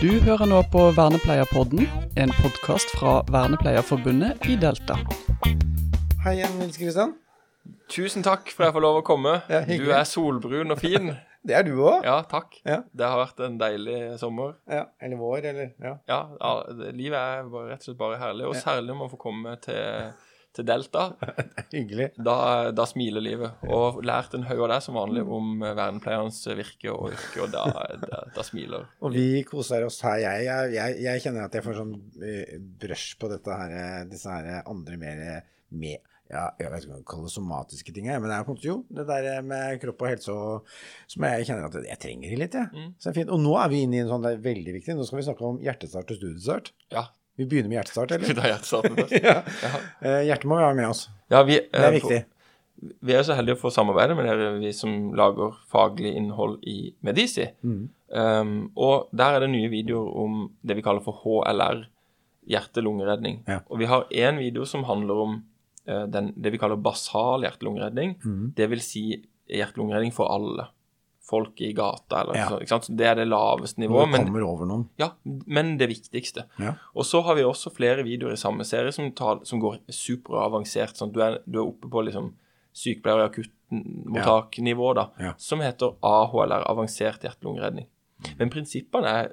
Du hører nå på Vernepleierpodden, en podkast fra Vernepleierforbundet i Delta. Hei igjen, Nils Kristian. Tusen takk for at jeg får lov å komme. Ja, du er solbrun og fin. Det er du òg. Ja, takk. Ja. Det har vært en deilig sommer. Ja. Eller vår, eller Ja. Ja, ja det- livet er bare, rett og slett bare herlig. Og særlig om man får komme til, til Delta. Hyggelig. Da, da smiler livet. Og lært en haug av deg som vanlig om vernepleierens virke og yrke, og da, da, da smiler Og vi koser oss her. Jeg, jeg, jeg, jeg kjenner at jeg får sånn eh, brush på her, eh, disse her andre mer med ja, jeg vet ikke hva jeg kaller det somatiske ting, men det er jo det der med kropp og helse og, som jeg kjenner at jeg trenger litt, jeg. Mm. Så det er fint. Og nå er vi inne i en sånn det er veldig viktig. Nå skal vi snakke om hjertestart og studiestart. Ja. Vi begynner med hjertestart, eller? vi eller? ta hjertestarten først? ja. Ja. Eh, Hjertet må være med oss. Ja, vi, Det er viktig. viktig. Vi er så heldige å få samarbeide med dere, vi som lager faglig innhold i Medisi. Mm. Um, og der er det nye videoer om det vi kaller for HLR, hjerte-lungeredning. Ja. Og vi har én video som handler om uh, den, det vi kaller basal hjerte-lungeredning. Mm. Det vil si hjerte-lungeredning for alle. Folk i gata, eller Ja. sånn. Ikke sant? Så Det er det laveste nivået. Men, kommer over noen. ja, men det viktigste. Ja. Og så har vi også flere videoer i samme serie som, tar, som går superavansert. Sånn du er, du er oppe på liksom sykepleier- og akuttmottaknivå, da. Ja. Som heter AHLR, avansert hjerte-lungeredning. Men prinsippene er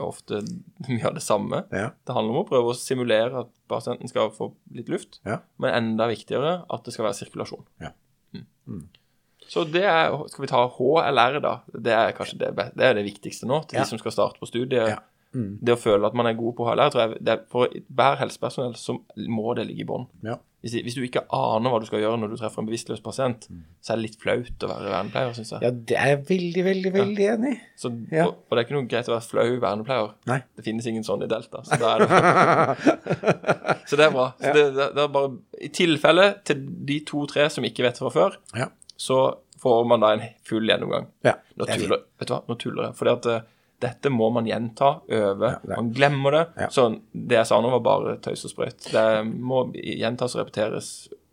ofte mye av det samme. Ja. Det handler om å prøve å simulere at pasienten skal få litt luft, Ja. men enda viktigere at det skal være sirkulasjon. Ja. Mm. Så det er Skal vi ta HLR, da? Det er kanskje det, det, er det viktigste nå til Ja. de som skal starte på studiet. Ja. Mm. Det å føle at man er god på HLR, tror jeg det For hver helsepersonell så må det ligge i bånn. Ja. Hvis, hvis du ikke aner hva du skal gjøre når du treffer en bevisstløs pasient, Mm. så er det litt flaut å være vernepleier, syns jeg. ja, det er jeg veldig, veldig, veldig enig i. Ja. og, og det er ikke noe greit å være flau vernepleier. Nei. Det finnes ingen sånn i Delta. Så, da er det, så det er bra. Det, det er bare, I tilfelle til de to-tre som ikke vet fra før, Ja. Så får man da en full gjennomgang. Ja, Nå er tuller, vet du hva, nå tuller jeg. Fordi at eh, dette må man gjenta, øve. Ja, man glemmer det. Ja. Så det jeg sa nå, var bare tøys og sprøyt. Det må gjentas og repeteres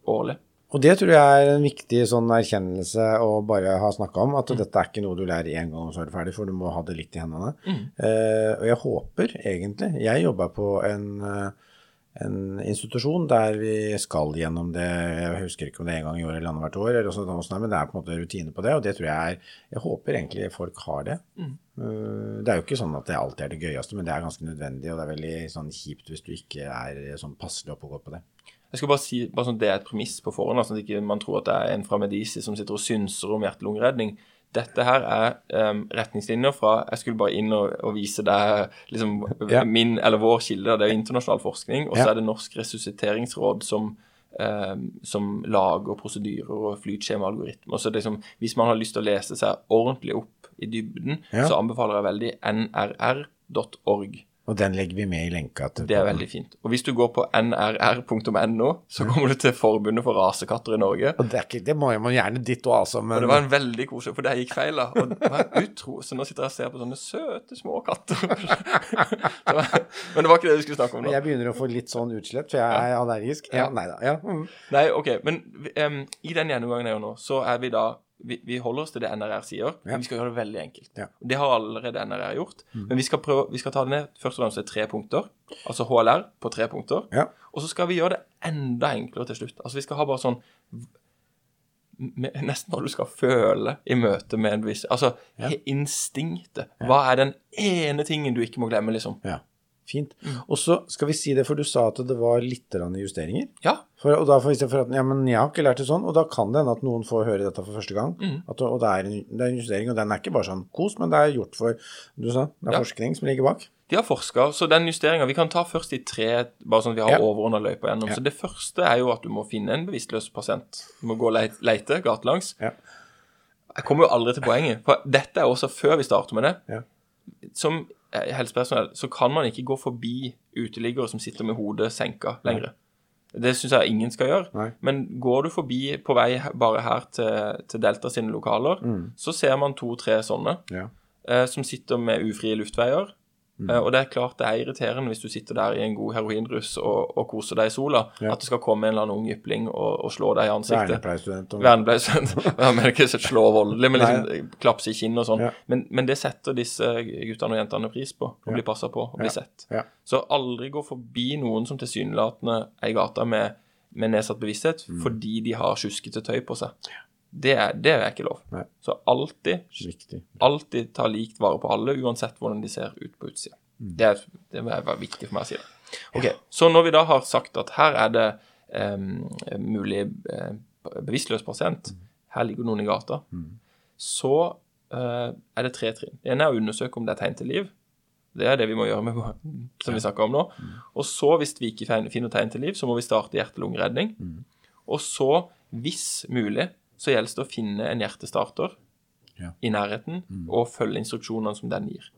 årlig. Og det tror jeg er en viktig sånn erkjennelse å bare ha snakka om, at dette er ikke noe du lærer én gang og så er du ferdig, for du må ha det litt i hendene. Eh, og jeg håper egentlig Jeg jobba på en, eh, en institusjon der vi skal gjennom det, jeg husker ikke om det er en gang i året eller annethvert år, eller sånn, men det er på en måte rutine på det, og det tror jeg er Jeg håper egentlig folk har det. Mm. det er jo ikke sånn at det alltid er det gøyeste, men det er ganske nødvendig, og det er veldig sånn kjipt hvis du ikke er sånn passelig oppe og går på det. Jeg skal bare si bare sånn det er et premiss på forhånd, sånn at ikke man tror at det er en fra Medici som sitter og synser om hjerte-lungeredning. Dette her er um, retningslinjer fra Jeg skulle bare inn og, og vise deg liksom Ja. min, eller vår kilde. Det er jo internasjonal forskning. Og så Ja. er det Norsk resusciteringsråd som, um, som lager prosedyrer og flytskjemaalgoritmer. Så liksom, hvis man har lyst til å lese seg ordentlig opp i dybden, Ja. så anbefaler jeg veldig nrr.org. Og den legger vi med i lenka til Det er veldig fint. Og hvis du går på nrr.no, så kommer du til Forbundet for rasekatter i Norge. Og det, er ikke, det må man gjerne ditt og altså, men Og det var en veldig koselig, for det gikk feil, da. Og det var utro, så nå sitter jeg og ser på sånne søte små katter. Det var- Men det var ikke det vi skulle snakke om nå. jeg begynner å få litt sånn utslett, for jeg er allergisk. Ja, Ja. nei da. Ja. mm. Nei, ok, men um, i den gjennomgangen jeg gjør nå, så er vi da vi, vi holder oss til det NRR sier, Ja. men vi skal gjøre det veldig enkelt. Ja. Mm. Det har allerede NRR gjort. Men vi skal, prøve, vi skal ta det ned først og fremst til tre punkter. Altså HLR på tre punkter. Ja. Og så skal vi gjøre det enda enklere til slutt. Altså Vi skal ha bare sånn med, Nesten hva du skal føle i møte med en viss Altså instinktet. Hva er den ene tingen du ikke må glemme, liksom? ja. Fint. Mm. Og så skal vi si det, for du sa at det var litt justeringer. Ja. For, og da får vi se for at ja, men jeg har ikke lært det sånn, og da kan det hende at noen får høre dette for første gang. Mm. At, og det er, en, det er en justering, og den er ikke bare sånn kos, men det er gjort for Du sa det er Ja. forskning som ligger bak. De har forska, så den justeringa Vi kan ta først de tre, bare sånn at vi har Ja. overordna løypa gjennom. Ja. Så det første er jo at du må finne en bevisstløs pasient. Du må gå og lete, leite gatelangs. Ja. Jeg kommer jo aldri til poenget, for dette er også før vi starter med det. Ja. Som helsepersonell så kan man ikke gå forbi uteliggere som sitter med hodet senka lenger. Det syns jeg ingen skal gjøre. Nei. Men går du forbi på vei bare her til, til Delta sine lokaler, så ser man to-tre sånne Ja. eh, som sitter med ufrie luftveier. Eh, og det er klart det er irriterende hvis du sitter der i en god heroinrus og, og koser deg i sola, Ja. at det skal komme en eller annen ung jypling og, og slå deg i ansiktet. Vernepleierstudent. og- Vernepleierstudent. Jeg mener ikke slå voldelig, men liksom klapse i kinnet og sånn. Ja. Men, men det setter disse guttene og jentene pris på, å bli passa på og bli sett. Ja. Så aldri gå forbi noen som tilsynelatende er i gata med, med nedsatt bevissthet Mm. fordi de har sjuskete tøy på seg. Det er, det er ikke lov. Nei. Så alltid, Viktig. alltid ta likt vare på alle, uansett hvordan de ser ut på utsida. Mm. Det, det være viktig for meg å si det. Ok, Så når vi da har sagt at her er det em, mulig eh, bevisstløs pasient, Mm. her ligger noen i gata, så eh, er det tre trinn. Det ene er å undersøke om det er tegn til liv. Det er det vi må gjøre med som vi snakker om nå. Og så, hvis vi ikke finner tegn til liv, så må vi starte hjerte-lungeredning. Og så, hvis mulig, så gjelder det å finne en hjertestarter Ja. i nærheten og følge instruksjonene som den gir.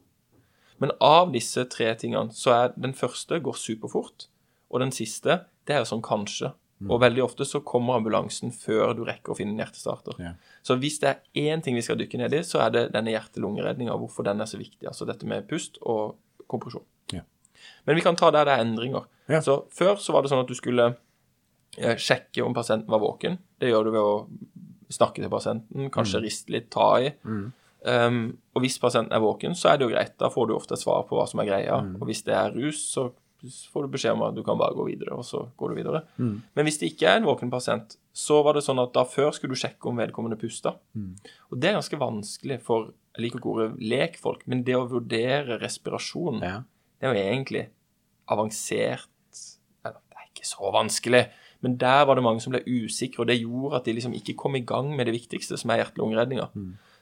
Men av disse tre tingene, så er den første går superfort, og den siste, det er sånn kanskje. Og veldig ofte så kommer ambulansen før du rekker å finne en hjertestarter. Ja. Så hvis det er én ting vi skal dykke ned i, så er det denne hjerte-lungeredninga, hvorfor den er så viktig. Altså dette med pust og kompresjon. Ja. Men vi kan ta der det er endringer. Ja. Så før så var det sånn at du skulle eh, sjekke om pasienten var våken. Det gjør du ved å snakke til pasienten, kanskje riste litt, ta i. Um, og hvis pasienten er våken, så er det jo greit. Da får du ofte et svar på hva som er greia. Og hvis det er rus, så får du beskjed om at du kan bare gå videre, og så går du videre. Men hvis det ikke er en våken pasient, så var det sånn at da før skulle du sjekke om vedkommende pusta. Og det er ganske vanskelig for jeg liker ikke ordet lekfolk, men det å vurdere respirasjon, Ja. det er jo egentlig avansert det er ikke så vanskelig, men der var det mange som ble usikre, og det gjorde at de liksom ikke kom i gang med det viktigste, som er hjerte-lungeredninga.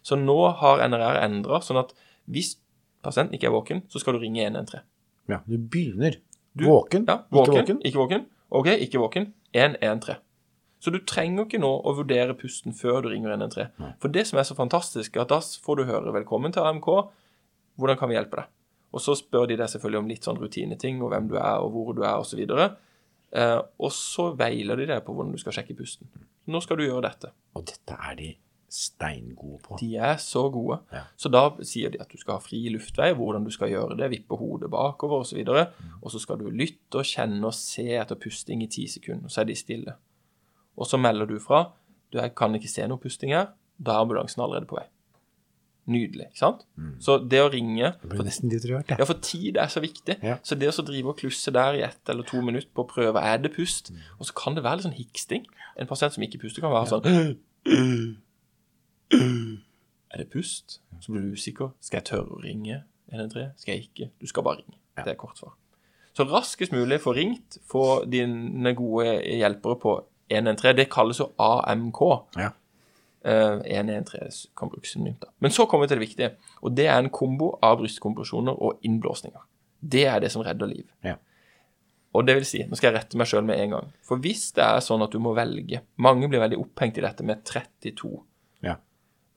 Så nå har NRR endra sånn at hvis pasienten ikke er våken, så skal du ringe 113. ja. Du begynner Du- våken, Ja, ikke våken, våken. Ikke våken. OK, ikke våken. 113. Så du trenger ikke nå å vurdere pusten før du ringer 113. For det som er så fantastisk, er at da får du høre 'velkommen til AMK', hvordan kan vi hjelpe deg? Og så spør de deg selvfølgelig om litt sånn rutineting, og hvem du er, og hvor du er, osv. Eh, og så veiler de deg på hvordan du skal sjekke pusten. Nå skal du gjøre dette. Og dette er de steingode på. De er så gode. Ja. Så da sier de at du skal ha fri luftvei, hvordan du skal gjøre det, vippe hodet bakover osv. Og, så og så skal du lytte og kjenne og se etter pusting i ti sekunder, så er de stille. Og så melder du fra. Du jeg kan ikke se noe pusting her. Da er ambulansen allerede på vei. Nydelig, ikke sant? Så det å ringe Det nesten litt rørt, ja, for tid er så viktig. Ja. Så det å så drive og klusse der i ett eller to minutter på å prøve er det pust, og så kan det være litt sånn hiksting. En pasient som ikke puster, kan være sånn Er det pust? Så blir du usikker. Skal jeg tørre å ringe 113? Skal jeg ikke? Du skal bare ringe. Det er kort svar. Så raskest mulig få ringt, få dine gode hjelpere på 113. Det kalles jo AMK. Ja. Eh, 113 kan brukes synonymt. Men så kommer vi til det viktige, og det er en kombo av brystkompresjoner og innblåsninger. Det er det som redder liv. Ja. Og det vil si, nå skal jeg rette meg sjøl med en gang. For hvis det er sånn at du må velge Mange blir veldig opphengt i dette med 32.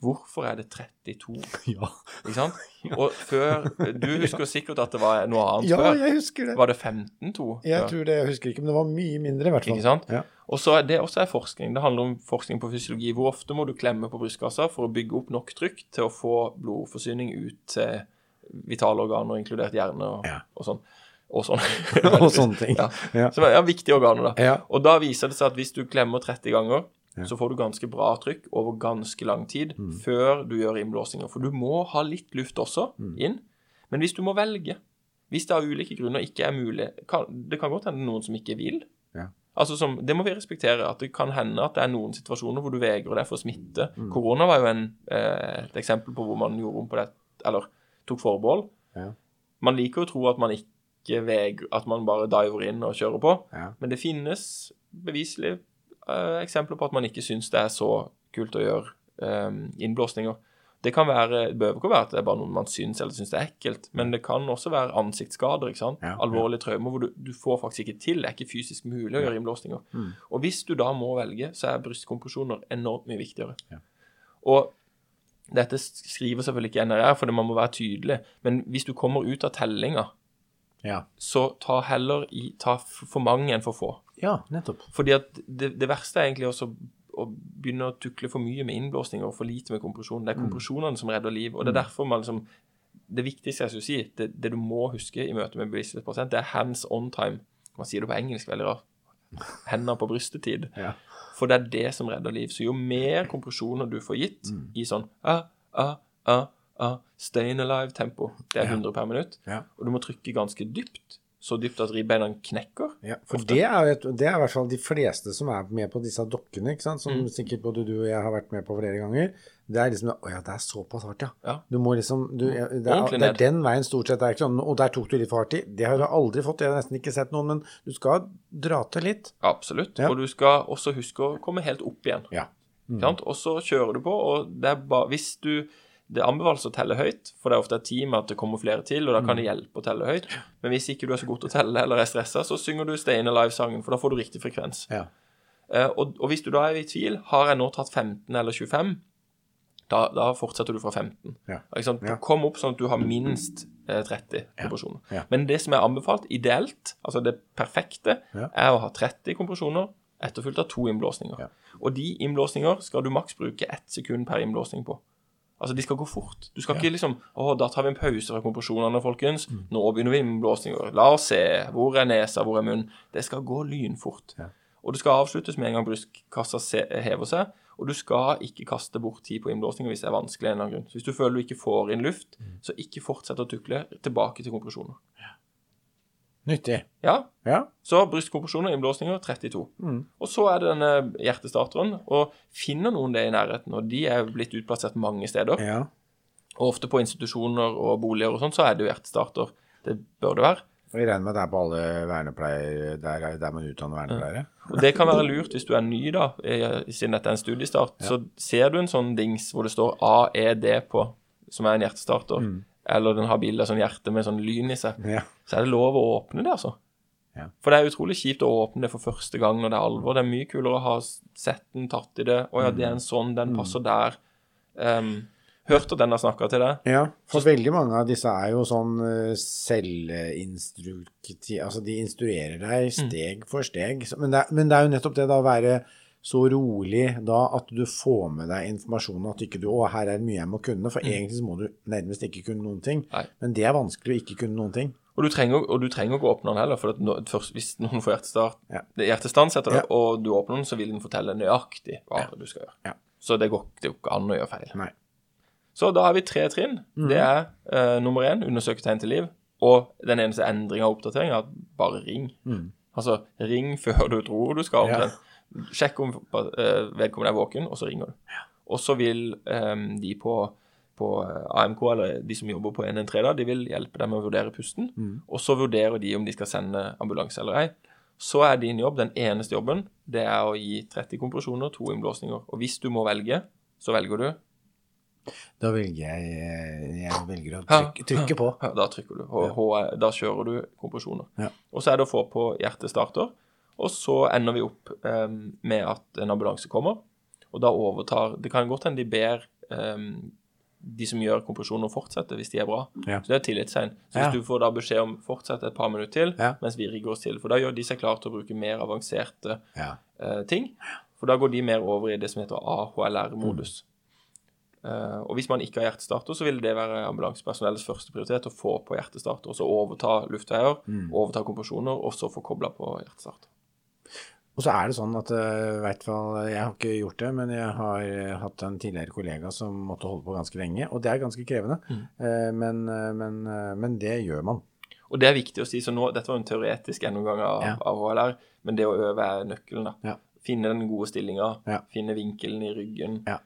Ja. Hvorfor er det 32? Ja. Ikke sant? Og før Du husker sikkert at det var noe annet ja, før. jeg husker det. Var det 15-2? Jeg tror det, jeg husker ikke, men det var mye mindre i hvert fall. Ikke sant? Ja. Og så er det også er forskning. Det handler om forskning på fysiologi. Hvor ofte må du klemme på brystkassa for å bygge opp nok trykk til å få blodforsyning ut til vitale organer, inkludert hjerne og, Ja. og sånn. Og sånn. Og sånne ting. Ja. Ja. Som er viktige organer, da. Ja. Og da viser det seg at hvis du klemmer 30 ganger, så får du ganske bra trykk over ganske lang tid Mm. før du gjør innblåsninger. For du må ha litt luft også Mm. inn. Men hvis du må velge Hvis det av ulike grunner ikke er mulig kan, Det kan godt hende noen som ikke vil. Ja. Altså som, Det må vi respektere. At det kan hende at det er noen situasjoner hvor du vegrer deg for smitte. Mm. Korona var jo en, eh, et eksempel på hvor man gjorde om på det, eller tok forbehold. Ja. Man liker å tro at man ikke veger, at man bare diver inn og kjører på. Ja. Men det finnes beviselig eksempler på at man ikke syns det er så kult å gjøre eh, innblåsninger. Det kan være, det behøver ikke være at det er bare noe man syns eller syns det er ekkelt, men det kan også være ansiktsskader. ikke sant? Ja. Alvorlige traumer hvor du, du får faktisk ikke til. Det er ikke fysisk mulig å gjøre innblåsninger. Mm. Og hvis du da må velge, så er brystkompresjoner enormt mye viktigere. Ja. Og dette skriver selvfølgelig ikke NRR, for man må være tydelig, men hvis du kommer ut av tellinga, Ja. så ta heller i, ta for mange enn for få. Ja, nettopp. Fordi at det, det verste er egentlig også å begynne å tukle for mye med innblåsninger og for lite med kompresjon. Det er kompresjonene som redder liv, og det er derfor man liksom det viktigste jeg skulle si, det, det du må huske i møte med bevissthetspasient, det er hands on time. Man sier det på engelsk veldig rart. Hender på brystetid. Ja. For det er det som redder liv. Så jo mer kompresjoner du får gitt Mm. i sånn ah, ah, ah, ah, Stayin' alive-tempo, det er Ja. 100 per minutt, Ja. og du må trykke ganske dypt. Så dypt at ribbeina knekker. Ja, for det er, det er i hvert fall de fleste som er med på disse dokkene, ikke sant? som Mm. sikkert både du og jeg har vært med på flere ganger. Det er liksom Å ja, det er såpass hardt, ja. Ja. Du må liksom du, det, er, det er den veien stort sett. Er ikke sånn Og der tok du litt for hardt i. Det har du aldri fått. Jeg har nesten ikke sett noen, men du skal dra til litt. Absolutt. Ja. Og du skal også huske å komme helt opp igjen. Ja. Mm. Og så kjører du på, og det er bare Hvis du Det anbefales å telle høyt, for det er ofte et team at det kommer flere til, og da kan det hjelpe å telle høyt. Men hvis ikke du er så god til å telle eller er stressa, så synger du Stay in Alive-sangen, for da får du riktig frekvens. Ja. Uh, og, og hvis du da er i tvil, har jeg nå tatt 15 eller 25, da, da fortsetter du fra 15. Ja. Ja. Kom opp sånn at du har minst eh, 30 kompresjoner. Ja. Men det som er anbefalt, ideelt, altså det perfekte, er å ha 30 kompresjoner etterfulgt av to innblåsninger. Og de innblåsninger skal du maks bruke ett sekund per innblåsning på. Altså, de skal gå fort. Du skal ikke liksom Å, da tar vi en pause fra kompresjonene, folkens. Mm. Nå begynner vi med blåsninger. La oss se. Hvor er nesa, hvor er munnen? Det skal gå lynfort. Ja. Og det skal avsluttes med en gang brystkassa hever seg. Og du skal ikke kaste bort tid på innblåsninger hvis det er vanskelig. en eller annen grunn. Så hvis du føler du ikke får inn luft, Mm. så ikke fortsett å tukle tilbake til kompresjoner. Nyttig. Ja, Ja. så brystkompresjoner, innblåsninger, 32. Og så er det denne hjertestarteren. Og finner noen det i nærheten, og de er blitt utplassert mange steder, ja. og ofte på institusjoner og boliger og sånn, så er det jo hjertestarter. Det bør det være. Og Jeg regner med at det er på alle vernepleier der, der man utdanner vernepleiere. Og det kan være lurt hvis du er ny, da, siden dette er en studiestart. Så ser du en sånn dings hvor det står AED på, som er en hjertestarter, eller den har bilde av sånn hjerte med sånn lyn i seg, Ja. så er det lov å åpne det, altså. Ja. For det er utrolig kjipt å åpne det for første gang når det er alvor. Det er mye kulere å ha sett den, tatt i det. Å ja, det er en sånn, den passer der. Um, hørt at den har snakka til deg. Ja, for veldig mange av disse er jo sånn uh, selvinstruktiv... Altså de instruerer deg steg for steg. Men det, er, men det er jo nettopp det da å være så rolig da at du får med deg informasjonen at ikke du Å, her er det mye jeg må kunne. For egentlig så må du nærmest ikke kunne noen ting. Nei. Men det er vanskelig å ikke kunne noen ting. Og du trenger, og du trenger ikke åpne den heller, for at nå, først, hvis noen får hjertestart, Ja. det er hjertestans etter det, Ja. og du åpner den, så vil den fortelle nøyaktig hva du skal gjøre. Ja. Så det går det går ikke an å gjøre feil. Nei. Så da har vi tre trinn. Mm. Det er uh, nummer én undersøke tegn til liv. Og den eneste endringa og oppdateringa er bare ring. Altså ring før du tror du skal. Mhm. Ja. Sjekk om eh, vedkommende er våken, og så ringer du. Og så vil um, de på, på eh, AMK, eller de som jobber på 113, da, de vil hjelpe deg med å vurdere pusten. Mm. Og så vurderer de om de skal sende ambulanse eller ei. Så er din jobb, den eneste jobben, det er å gi 30 kompresjoner, to innblåsninger. Og hvis du må velge, så velger du Da velger jeg eh, Jeg velger å trykke, trykke på. Ja, da trykker du. Og ja. da kjører du kompresjoner. Ja. Og så er det å få på hjertestarter. Og så ender vi opp um, med at en ambulanse kommer, og da overtar Det kan godt hende de ber um, de som gjør kompresjoner, fortsette hvis de er bra. Ja. Så det er tillitstegn. Så hvis du får da beskjed om fortsett et par minutter til mens vi rigger oss til, for da gjør de seg klar til å bruke mer avanserte eh, ting. For da går de mer over i det som heter AHLR-modus. Eh, og hvis man ikke har hjertestarter, så vil det være ambulansepersonellets første prioritet å få på hjertestarter, og så overta luftveier, overta kompresjoner, og så få kobla på hjertestarter. Og så er det sånn at eh, i hvert fall, Jeg har ikke gjort det, men jeg har eh, hatt en tidligere kollega som måtte holde på ganske lenge. Og det er ganske krevende. mm. Men, men, men det gjør man. Og det er viktig å si, så nå, Dette var en teoretisk gjennomgang av, Ja. av HLR, men det å øve er nøkkelen. da. Ja. Finne den gode stillinga, Ja. finne vinkelen i ryggen, Ja.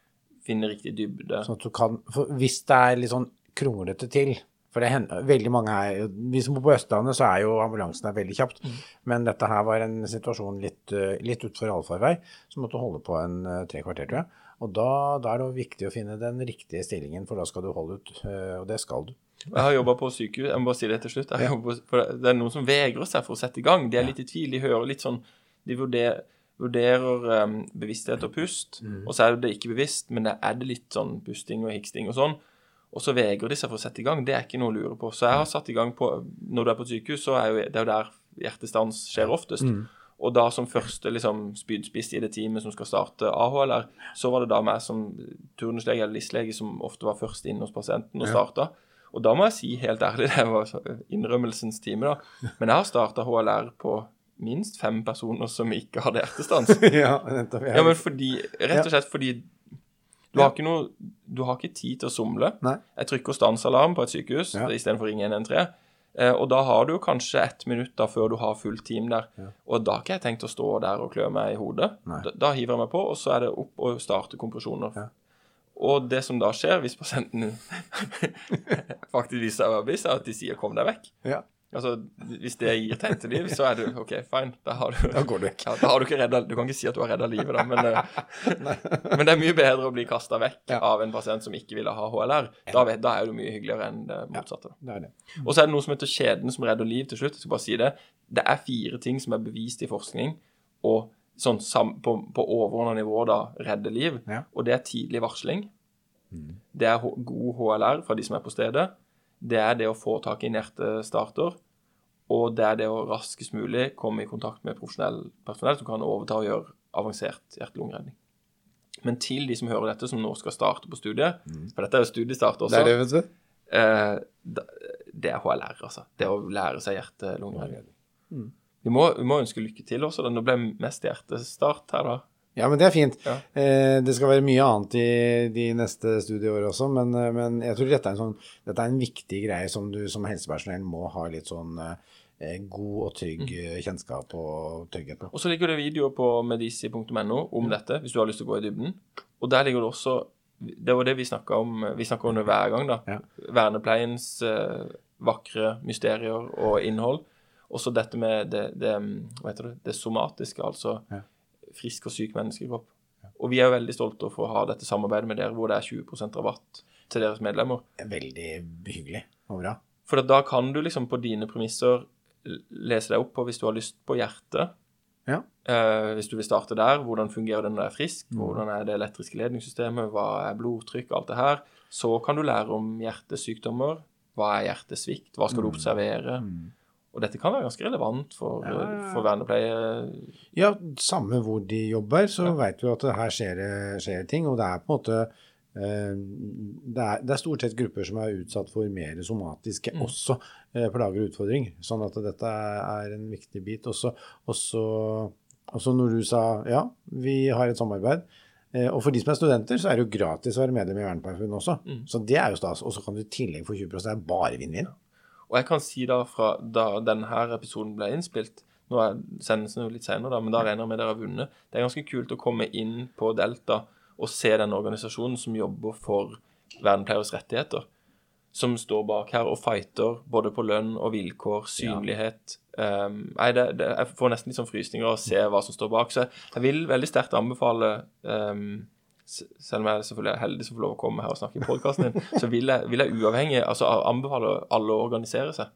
Finne riktig dybde. Sånn at du kan, Hvis det er litt sånn kronglete til For det hender veldig mange her Vi som bor på Østlandet, så er jo ambulansen der veldig kjapt. Men dette her var en situasjon litt, eh, litt utfor allfarvei, som måtte holde på en eh, tre kvarter, tror jeg. Og da, da er det viktig å finne den riktige stillingen, for da skal du holde ut. eh, Og det skal du. Jeg har jobba på sykehus, jeg må bare si det til slutt. På, det er noen som vegrer seg for å sette i gang. De er litt i tvil. De hører litt sånn De vurderer, vurderer um, bevissthet og pust, og så er det ikke bevisst, men det er det litt sånn pusting og hiksting og sånn. Og så vegrer de seg for å sette i gang. Det er ikke noe å lure på. Så jeg har satt i gang på Når du er på et sykehus, så er jo, det er jo der hjertestans skjer oftest. Og da som første liksom, spydspiss i det teamet som skal starte AHLR, så var det da meg som turnuslege eller listlege som ofte var først inn hos pasienten og starta. Og da må jeg si helt ærlig, det var innrømmelsens time, da. Men jeg har starta HLR på minst fem personer som ikke hadde hjertestans. ja, nettopp. Ja, men fordi, rett og slett fordi du har noe Du har ikke tid til å somle. Nei. Jeg trykker stansalarm på et sykehus Ja. istedenfor å ringe 113. Eh, og da har du kanskje ett minutt da før du har fullt team der. Og da har ikke jeg tenkt å stå der og klø meg i hodet. Da, da hiver jeg meg på, og så er det opp og starte kompresjoner. Ja. Og det som da skjer, hvis pasienten faktisk viser seg å være bevisst, er at de sier 'kom deg vekk'. Ja, Altså, Hvis det gir tegn til liv, så er du OK, fine. Da har du da går du ikke. ja, da har du ikke redda Du kan ikke si at du har redda livet, da, men, eh, men det er mye bedre å bli kasta vekk Ja. av en pasient som ikke ville ha HLR. Da, vet, da er det mye hyggeligere enn det motsatte. Det det. Og så er det noe som heter kjeden som redder liv til slutt. Jeg skal bare si Det Det er fire ting som er bevist i forskning og sånn på, på overordna nivå da redder liv. Ja. Og det er tidlig varsling. Det er god HLR fra de som er på stedet. Det er det å få tak i hjertestarter. Og det er det å raskest mulig komme i kontakt med profesjonell personell som kan overta og gjøre avansert hjerte-lungeredning. Men til de som hører dette, som nå skal starte på studiet, for dette er jo studiestart også, Det er det, vet du. eh, det er HLR, altså. Det å lære seg hjerte-lungeredning. Vi, må, vi må ønske lykke til også. da. Nå ble mest hjertestart her, da. Ja, men det er fint. Ja. Eh, det skal være mye annet i de neste studieårene også, men, eh, men jeg tror dette er, en sånn, dette er en viktig greie som du som helsepersonell må ha litt sånn eh, god og trygg eh, kjennskap og trygghet på. Og så ligger det videoer på medisi.no om dette, hvis du har lyst til å gå i dybden. Og der ligger det også Det var det vi snakka om Vi om det hver gang, da. Ja. Vernepleiens eh, vakre mysterier og innhold. Også dette med det, det heter det? Det somatiske, altså Ja. Frisk og syk menneskekropp. Og vi er jo veldig stolte for å ha dette samarbeidet med dere, hvor det er 20% rabatt til deres medlemmer. Veldig hyggelig og bra. For da kan du liksom på dine premisser lese deg opp på hvis du har lyst på hjertet. Ja. Eh, hvis du vil starte der, hvordan fungerer det når du er frisk? Mm. Hvordan er det elektriske ledningssystemet? Hva er blodtrykk? Alt det her. Så kan du lære om hjertesykdommer. Hva er hjertesvikt? Hva skal du observere? Og dette kan være ganske relevant for, Mm. Ja, ja, ja. for vernepleie. Ja, samme hvor de jobber, så vet vi at her skjer det skjer ting. Og det er på en måte eh, det, er, det er stort sett grupper som er utsatt for mer somatiske også eh, plager og utfordringer. Sånn at dette er en viktig bit. Også, også, også når du sa ja, vi har et samarbeid. Eh, og for de som er studenter, så er det jo gratis å være medlem i Vernepleierforbundet også. Så det er jo stas. Og så kan du i tillegg få 20 Det er bare vinn-vinn. Og jeg kan si da fra da denne episoden ble innspilt Nå er sendelsen jo litt senere, da, men da regner jeg med dere har vunnet. Det er ganske kult å komme inn på Delta og se den organisasjonen som jobber for vernepleieres rettigheter. Som står bak her og fighter både på lønn og vilkår, synlighet. Um, nei, det, det, jeg får nesten litt sånn frysninger av å se hva som står bak. Så jeg vil veldig sterkt anbefale um, selv om jeg selvfølgelig er heldig som får lov å komme her og snakke i podkasten din, så vil jeg, vil jeg uavhengig altså anbefale alle å organisere seg.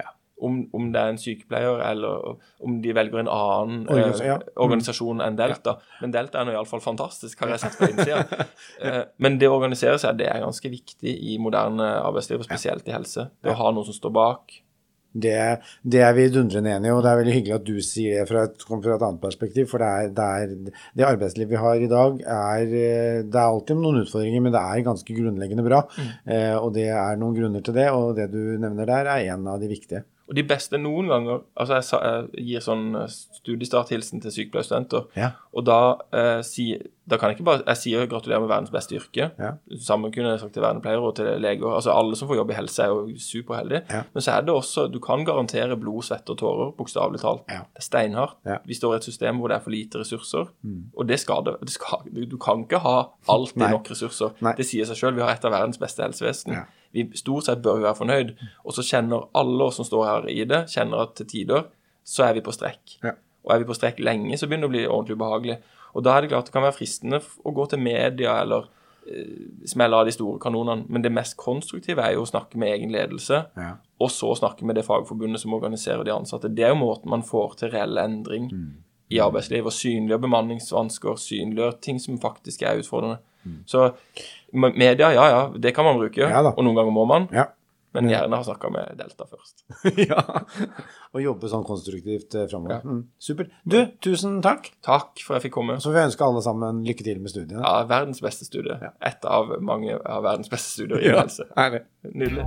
Ja. Om, om det er en sykepleier, eller om de velger en annen Organis- eh, ja. Mm. organisasjon enn Delta. Men Delta er nå iallfall fantastisk, har jeg sett på innsida. eh, men det å organisere seg, det er ganske viktig i moderne arbeidsliv, og spesielt i helse. Det å ha noen som står bak. Det, det er vi dundrende enige og det er veldig hyggelig at du sier det fra et, fra et annet perspektiv. For det, er, det, er, det arbeidslivet vi har i dag, er eh, Det er alltid noen utfordringer, men det er ganske grunnleggende bra. Eh, og det er noen grunner til det, og det du nevner der, er en av de viktige. Og de beste noen ganger Altså, jeg, sa, jeg gir sånn eh, studiestarthilsen til sykepleierstudenter. Ja. Og da, eh, si, da kan jeg ikke bare Jeg sier gratulerer med verdens beste yrke. Ja. Samme kunne jeg sagt til vernepleiere og til leger. Altså Alle som får jobb i helse, er jo superheldige. Ja. Men så er det også Du kan garantere blod, svette og tårer, bokstavelig talt. Det er steinhardt. Mm. Vi står i et system hvor det er for lite ressurser, og det skal det. det skal, du, du kan ikke ha alltid nok ressurser. Nei. Det sier seg sjøl. Vi har et av verdens beste helsevesen. Vi stort sett bør være fornøyd. Og så kjenner alle oss som står her i det, kjenner at til tider så er vi på strekk. Ja. Og er vi på strekk lenge, så begynner det å bli ordentlig ubehagelig. Og da er det klart det kan være fristende å gå til media eller eh, smelle av de store kanonene. Men det mest konstruktive er jo å snakke med egen ledelse, Ja. og så snakke med det fagforbundet som organiserer de ansatte. Det er jo måten man får til reell endring i arbeidslivet. Og synliggjør bemanningsvansker, synliggjør ting som faktisk er utfordrende. Så me- media, ja ja, det kan man bruke, Ja og noen ganger må man. Ja. Men gjerne ha snakka med Delta først. ja. Og jobbe sånn konstruktivt framover. Ja. Mm, supert. Du, tusen takk. Takk for at jeg fikk komme. Så får vi ønske alle sammen lykke til med studiene. Ja, verdens beste studie. Et av mange av verdens beste studier i helse. Herlig. Nydelig.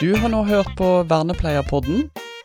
Du har nå hørt på Vernepleierpodden.